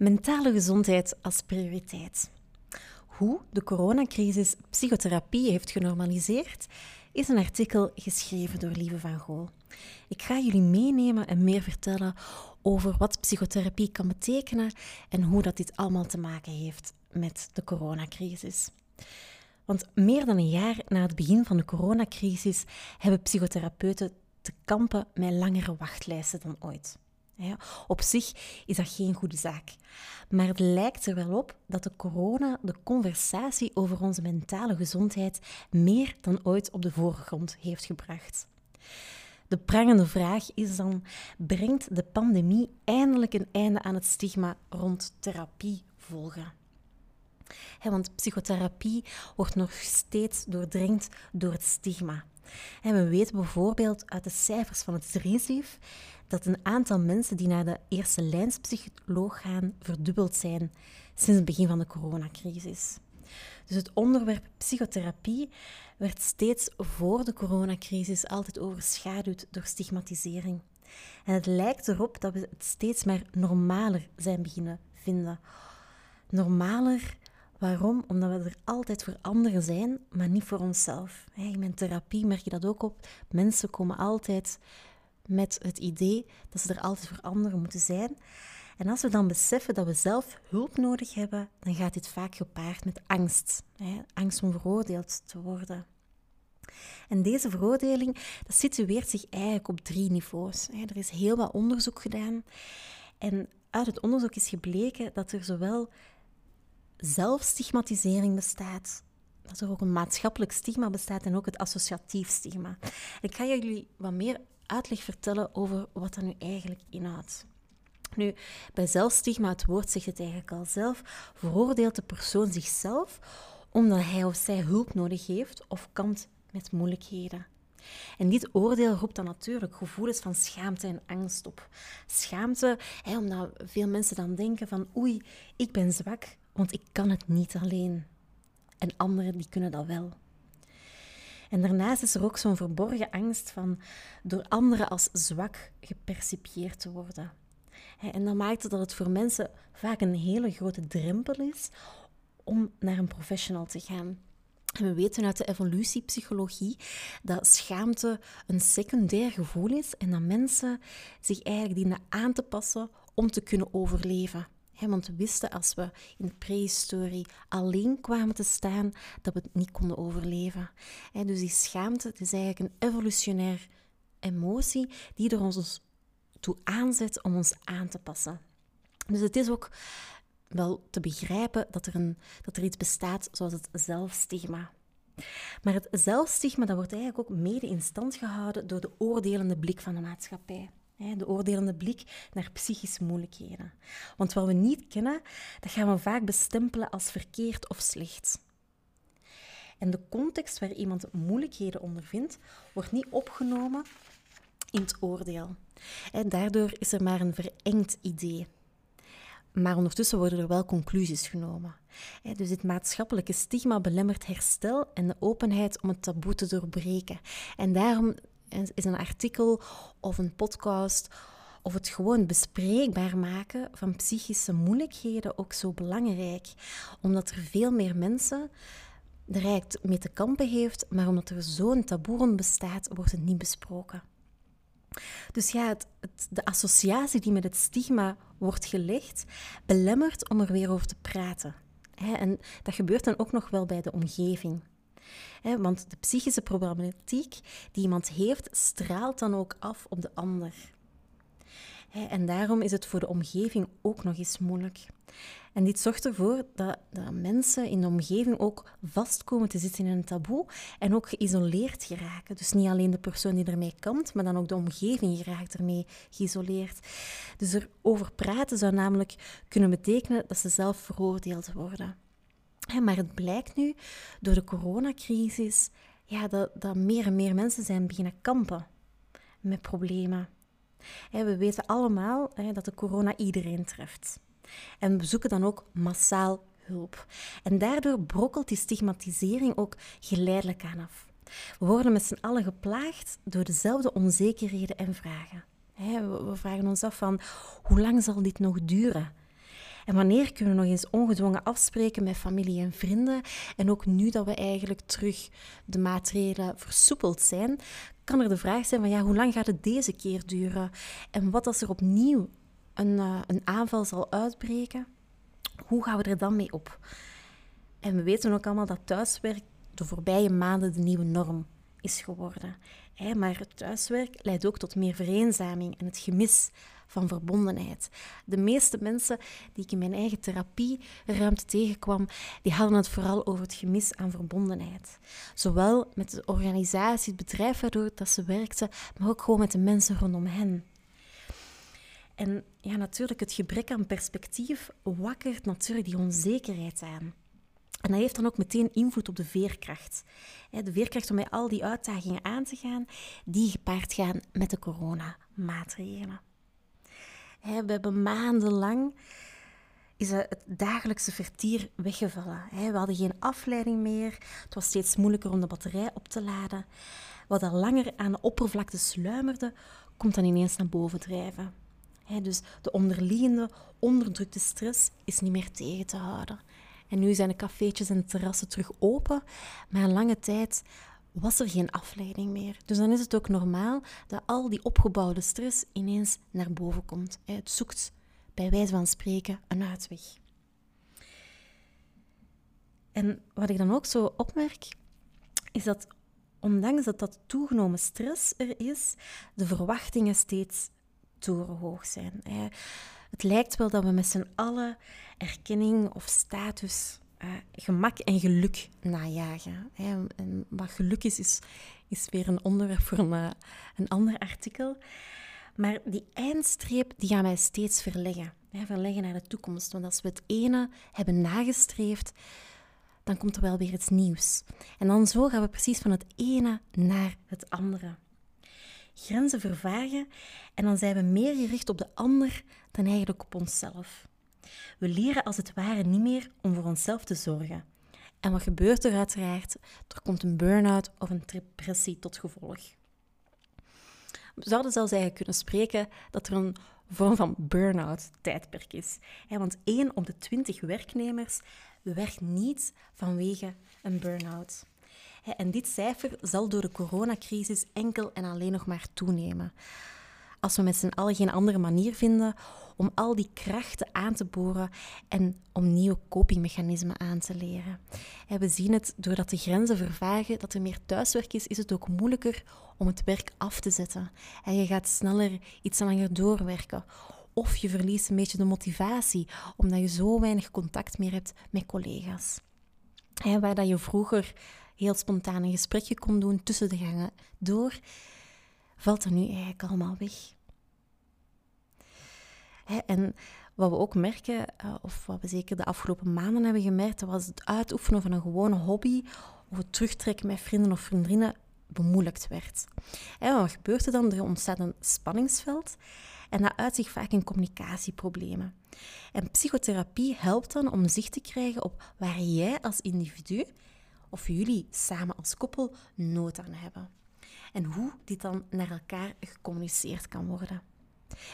Mentale gezondheid als prioriteit. Hoe de coronacrisis psychotherapie heeft genormaliseerd, is een artikel geschreven door Lieve van Gool. Ik ga jullie meenemen en meer vertellen over wat psychotherapie kan betekenen en hoe dat dit allemaal te maken heeft met de coronacrisis. Want meer dan een jaar na het begin van de coronacrisis hebben psychotherapeuten te kampen met langere wachtlijsten dan ooit. Op zich is dat geen goede zaak. Maar het lijkt er wel op dat de corona de conversatie over onze mentale gezondheid meer dan ooit op de voorgrond heeft gebracht. De prangende vraag is dan: brengt de pandemie eindelijk een einde aan het stigma rond therapie volgen? want psychotherapie wordt nog steeds doordringd door het stigma. En we weten bijvoorbeeld uit de cijfers van het RISIF dat een aantal mensen die naar de eerste lijnspsycholoog gaan verdubbeld zijn sinds het begin van de coronacrisis. Dus het onderwerp psychotherapie werd steeds voor de coronacrisis altijd overschaduwd door stigmatisering. En het lijkt erop dat we het steeds maar normaler zijn beginnen vinden. Normaler Waarom? Omdat we er altijd voor anderen zijn, maar niet voor onszelf. In mijn therapie merk je dat ook op. Mensen komen altijd met het idee dat ze er altijd voor anderen moeten zijn. En als we dan beseffen dat we zelf hulp nodig hebben, dan gaat dit vaak gepaard met angst. Angst om veroordeeld te worden. En deze veroordeling dat situeert zich eigenlijk op drie niveaus. Er is heel wat onderzoek gedaan. En uit het onderzoek is gebleken dat er zowel zelfstigmatisering bestaat, dat er ook een maatschappelijk stigma bestaat en ook het associatief stigma. Ik ga jullie wat meer uitleg vertellen over wat dat nu eigenlijk inhoudt. Nu, bij zelfstigma, het woord zegt het eigenlijk al zelf, veroordeelt de persoon zichzelf omdat hij of zij hulp nodig heeft of kampt met moeilijkheden. En dit oordeel roept dan natuurlijk gevoelens van schaamte en angst op. Schaamte, hè, omdat veel mensen dan denken van oei, ik ben zwak, want ik kan het niet alleen. En anderen die kunnen dat wel. En daarnaast is er ook zo'n verborgen angst van door anderen als zwak gepercipieerd te worden. En dat maakt dat het voor mensen vaak een hele grote drempel is om naar een professional te gaan. We weten uit de evolutiepsychologie dat schaamte een secundair gevoel is en dat mensen zich eigenlijk dienen aan te passen om te kunnen overleven want we wisten als we in de prehistorie alleen kwamen te staan, dat we het niet konden overleven. dus die schaamte is eigenlijk een evolutionair emotie die er ons toe aanzet om ons aan te passen. Dus het is ook wel te begrijpen dat er, een, dat er iets bestaat zoals het zelfstigma. Maar het zelfstigma dat wordt eigenlijk ook mede in stand gehouden door de oordelende blik van de maatschappij de oordelende blik naar psychische moeilijkheden. Want wat we niet kennen, dat gaan we vaak bestempelen als verkeerd of slecht. En de context waar iemand moeilijkheden ondervindt, wordt niet opgenomen in het oordeel. En daardoor is er maar een verengd idee. Maar ondertussen worden er wel conclusies genomen. Dus dit maatschappelijke stigma belemmert herstel en de openheid om het taboe te doorbreken. En daarom is een artikel of een podcast of het gewoon bespreekbaar maken van psychische moeilijkheden ook zo belangrijk. Omdat er veel meer mensen er mee te kampen heeft, maar omdat er zo'n taboe rond bestaat, wordt het niet besproken. Dus ja, het, de associatie die met het stigma wordt gelegd, belemmert om er weer over te praten. En dat gebeurt dan ook nog wel bij de omgeving want de psychische problematiek die iemand heeft, straalt dan ook af op de ander. En daarom is het voor de omgeving ook nog eens moeilijk. En dit zorgt ervoor dat, dat, mensen in de omgeving ook vast komen te zitten in een taboe en ook geïsoleerd geraken. Dus niet alleen de persoon die ermee kampt, maar dan ook de omgeving geraakt ermee geïsoleerd. Dus erover praten zou namelijk kunnen betekenen dat ze zelf veroordeeld worden maar het blijkt nu door de coronacrisis ja, dat, dat meer en meer mensen zijn beginnen kampen met problemen. We weten allemaal dat de corona iedereen treft. En we zoeken dan ook massaal hulp. En daardoor brokkelt die stigmatisering ook geleidelijk aan af. We worden met z'n allen geplaagd door dezelfde onzekerheden en vragen. We vragen ons af van hoe lang zal dit nog duren? En wanneer kunnen we nog eens ongedwongen afspreken met familie en vrienden? En ook nu dat we eigenlijk terug de maatregelen versoepeld zijn, kan er de vraag zijn van ja, hoe lang gaat het deze keer duren? En wat als er opnieuw een, uh, een aanval zal uitbreken? Hoe gaan we er dan mee op? En we weten ook allemaal dat thuiswerk de voorbije maanden de nieuwe norm is geworden. Maar het thuiswerk leidt ook tot meer vereenzaming en het gemis van verbondenheid. De meeste mensen die ik in mijn eigen therapieruimte tegenkwam, die hadden het vooral over het gemis aan verbondenheid. Zowel met de organisatie, het bedrijf waardoor dat ze werkten, maar ook gewoon met de mensen rondom hen. En ja, natuurlijk, het gebrek aan perspectief wakkert natuurlijk die onzekerheid aan. En dat heeft dan ook meteen invloed op de veerkracht. De veerkracht om met al die uitdagingen aan te gaan, die gepaard gaan met de coronamaatregelen. We hebben maandenlang is het dagelijkse vertier weggevallen. We hadden geen afleiding meer. Het was steeds moeilijker om de batterij op te laden. Wat al langer aan de oppervlakte sluimerde, komt dan ineens naar boven drijven. Dus de onderliggende, onderdrukte stress is niet meer tegen te houden. En nu zijn de cafeetjes en de terrassen terug open, maar lange tijd was er geen afleiding meer. Dus dan is het ook normaal dat al die opgebouwde stress ineens naar boven komt. Het zoekt bij wijze van spreken een uitweg. En wat ik dan ook zo opmerk, is dat ondanks dat dat toegenomen stress er is, de verwachtingen steeds torenhoog zijn. Het lijkt wel dat we met z'n allen erkenning of status, uh, gemak en geluk najagen. En wat geluk is, is, is weer een onderwerp voor een, uh, een ander artikel. Maar die eindstreep die gaan wij steeds verleggen. Hè, verleggen naar de toekomst. Want als we het ene hebben nagestreefd, dan komt er wel weer iets nieuws. En dan zo gaan we precies van het ene naar het andere grenzen vervagen en dan zijn we meer gericht op de ander dan eigenlijk op onszelf. We leren als het ware niet meer om voor onszelf te zorgen. En wat gebeurt er uiteraard? Er komt een burn-out of een depressie tot gevolg. We zouden zelfs eigenlijk kunnen spreken dat er een vorm van burn-out tijdperk is. Want 1 op de 20 werknemers werkt niet vanwege een burn-out. En dit cijfer zal door de coronacrisis enkel en alleen nog maar toenemen. Als we met z'n allen geen andere manier vinden om al die krachten aan te boren en om nieuwe copingmechanismen aan te leren. we zien het, doordat de grenzen vervagen, dat er meer thuiswerk is, is het ook moeilijker om het werk af te zetten. En je gaat sneller iets langer doorwerken. Of je verliest een beetje de motivatie, omdat je zo weinig contact meer hebt met collega's. waar dat je vroeger heel spontaan een gesprekje kon doen tussen de gangen door, valt er nu eigenlijk allemaal weg. en wat we ook merken, eh, of wat we zeker de afgelopen maanden hebben gemerkt, was het uitoefenen van een gewone hobby of het terugtrekken met vrienden of vriendinnen bemoeilijkt werd. En wat gebeurt er dan? Er ontstaat een spanningsveld en dat uit zich vaak in communicatieproblemen. En psychotherapie helpt dan om zicht te krijgen op waar jij als individu of jullie samen als koppel nood aan hebben. En hoe dit dan naar elkaar gecommuniceerd kan worden.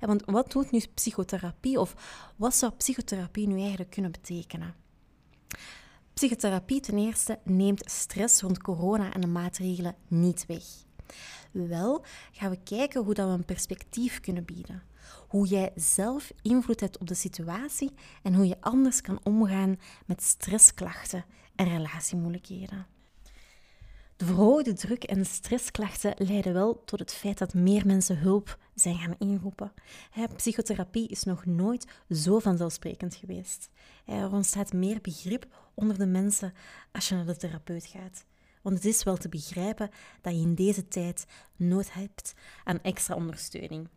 want wat doet nu psychotherapie of wat zou psychotherapie nu eigenlijk kunnen betekenen? Psychotherapie ten eerste neemt stress rond corona en de maatregelen niet weg. Wel gaan we kijken hoe dat we een perspectief kunnen bieden. Hoe jij zelf invloed hebt op de situatie en hoe je anders kan omgaan met stressklachten en relatiemoeilijkheden. De verhoogde druk en stressklachten leiden wel tot het feit dat meer mensen hulp zijn gaan inroepen. Psychotherapie is nog nooit zo vanzelfsprekend geweest. Er ontstaat meer begrip onder de mensen als je naar de therapeut gaat. Want het is wel te begrijpen dat je in deze tijd nood hebt aan extra ondersteuning.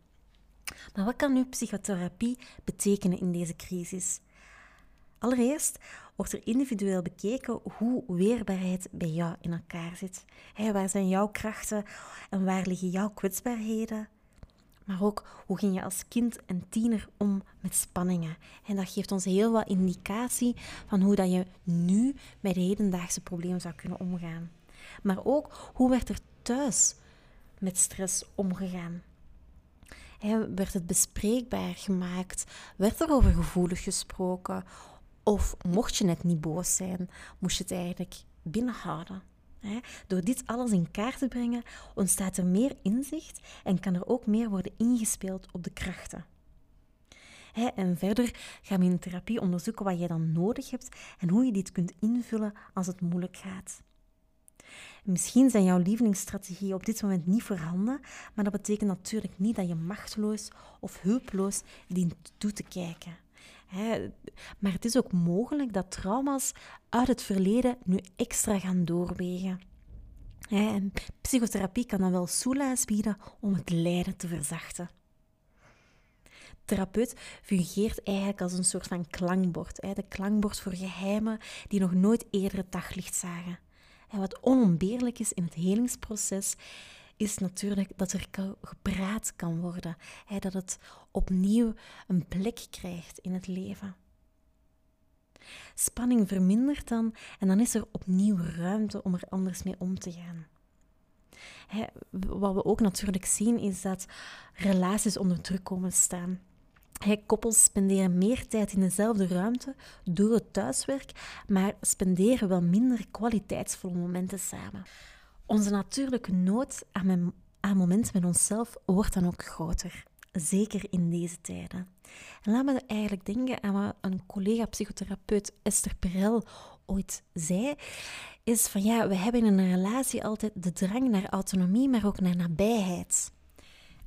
Maar wat kan nu psychotherapie betekenen in deze crisis? Allereerst wordt er individueel bekeken hoe weerbaarheid bij jou in elkaar zit. waar zijn jouw krachten en waar liggen jouw kwetsbaarheden? Maar ook hoe ging je als kind en tiener om met spanningen? En dat geeft ons heel wat indicatie van hoe dat je nu met de hedendaagse problemen zou kunnen omgaan. Maar ook hoe werd er thuis met stress omgegaan? Werd het bespreekbaar gemaakt? Werd er over gevoelig gesproken? Of mocht je net niet boos zijn, moest je het eigenlijk binnenhouden? Door dit alles in kaart te brengen, ontstaat er meer inzicht en kan er ook meer worden ingespeeld op de krachten. En verder gaan we in therapie onderzoeken wat je dan nodig hebt en hoe je dit kunt invullen als het moeilijk gaat. Misschien zijn jouw lievelingsstrategieën op dit moment niet voorhanden, maar dat betekent natuurlijk niet dat je machteloos of hulpeloos dient toe te kijken. maar het is ook mogelijk dat trauma's uit het verleden nu extra gaan doorwegen. en psychotherapie kan dan wel soelaas bieden om het lijden te verzachten. Therapeut fungeert eigenlijk als een soort van klankbord. De klankbord voor geheimen die nog nooit eerder het daglicht zagen. En wat onontbeerlijk is in het helingsproces, is natuurlijk dat er gepraat kan worden. Dat het opnieuw een plek krijgt in het leven. Spanning vermindert dan en dan is er opnieuw ruimte om er anders mee om te gaan. wat we ook natuurlijk zien is dat relaties onder druk komen staan. Koppels spenderen meer tijd in dezelfde ruimte door het thuiswerk, maar spenderen wel minder kwaliteitsvolle momenten samen. Onze natuurlijke nood aan, aan momenten met onszelf wordt dan ook groter. Zeker in deze tijden. En laat me eigenlijk denken aan wat een collega-psychotherapeut Esther Perel ooit zei. Is van ja, we hebben in een relatie altijd de drang naar autonomie, maar ook naar nabijheid.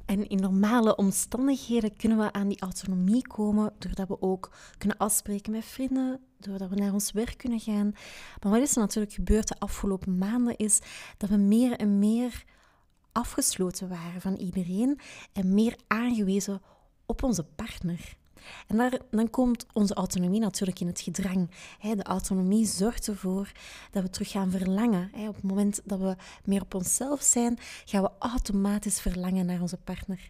En in normale omstandigheden kunnen we aan die autonomie komen doordat we ook kunnen afspreken met vrienden, doordat we naar ons werk kunnen gaan. Maar wat is er natuurlijk gebeurd de afgelopen maanden is dat we meer en meer afgesloten waren van iedereen en meer aangewezen op onze partner. En dan komt onze autonomie natuurlijk in het gedrang. De autonomie zorgt ervoor dat we terug gaan verlangen. Op het moment dat we meer op onszelf zijn, gaan we automatisch verlangen naar onze partner.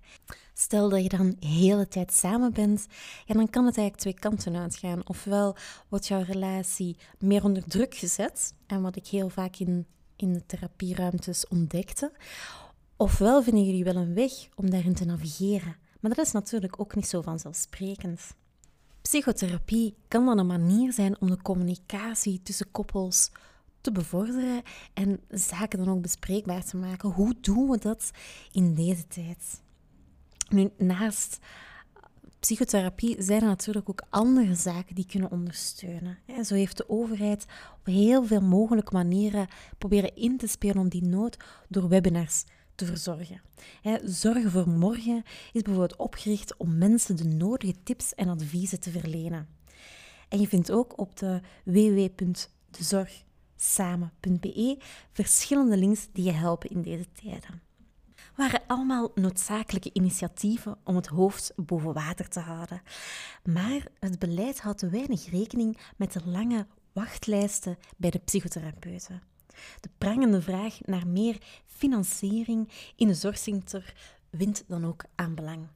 Stel dat je dan de hele tijd samen bent, ja, dan kan het eigenlijk twee kanten uitgaan. Ofwel wordt jouw relatie meer onder druk gezet, en wat ik heel vaak in, in de therapieruimtes ontdekte, ofwel vinden jullie wel een weg om daarin te navigeren. Maar dat is natuurlijk ook niet zo vanzelfsprekend. Psychotherapie kan dan een manier zijn om de communicatie tussen koppels te bevorderen en zaken dan ook bespreekbaar te maken. Hoe doen we dat in deze tijd? Nu, naast psychotherapie zijn er natuurlijk ook andere zaken die kunnen ondersteunen. Zo heeft de overheid op heel veel mogelijke manieren proberen in te spelen om die nood door webinars te verzorgen. Zorgen voor morgen is bijvoorbeeld opgericht om mensen de nodige tips en adviezen te verlenen. En je vindt ook op de www.dezorgsamen.be verschillende links die je helpen in deze tijden. waren allemaal noodzakelijke initiatieven om het hoofd boven water te houden. Maar het beleid houdt weinig rekening met de lange wachtlijsten bij de psychotherapeuten. De prangende vraag naar meer financiering in de zorgsector wint dan ook aan belang.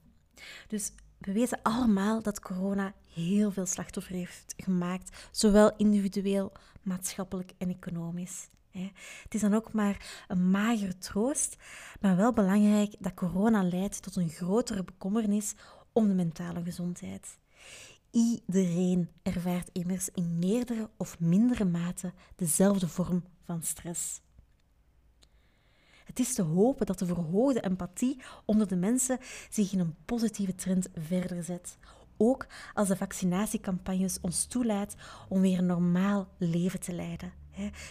Dus we weten allemaal dat corona heel veel slachtoffers heeft gemaakt, zowel individueel, maatschappelijk en economisch. Het is dan ook maar een magere troost, maar wel belangrijk dat corona leidt tot een grotere bekommernis om de mentale gezondheid. Iedereen ervaart immers in meerdere of mindere mate dezelfde vorm van stress. Het is te hopen dat de verhoogde empathie onder de mensen zich in een positieve trend verder zet. Ook als de vaccinatiecampagnes ons toelaat om weer een normaal leven te leiden.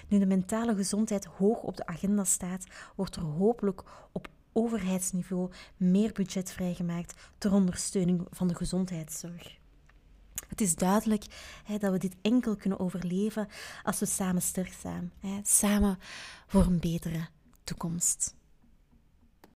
Nu de mentale gezondheid hoog op de agenda staat, wordt er hopelijk op overheidsniveau meer budget vrijgemaakt ter ondersteuning van de gezondheidszorg. Het is duidelijk hè, dat we dit enkel kunnen overleven als we samen sterk zijn. Hè, samen voor een betere toekomst.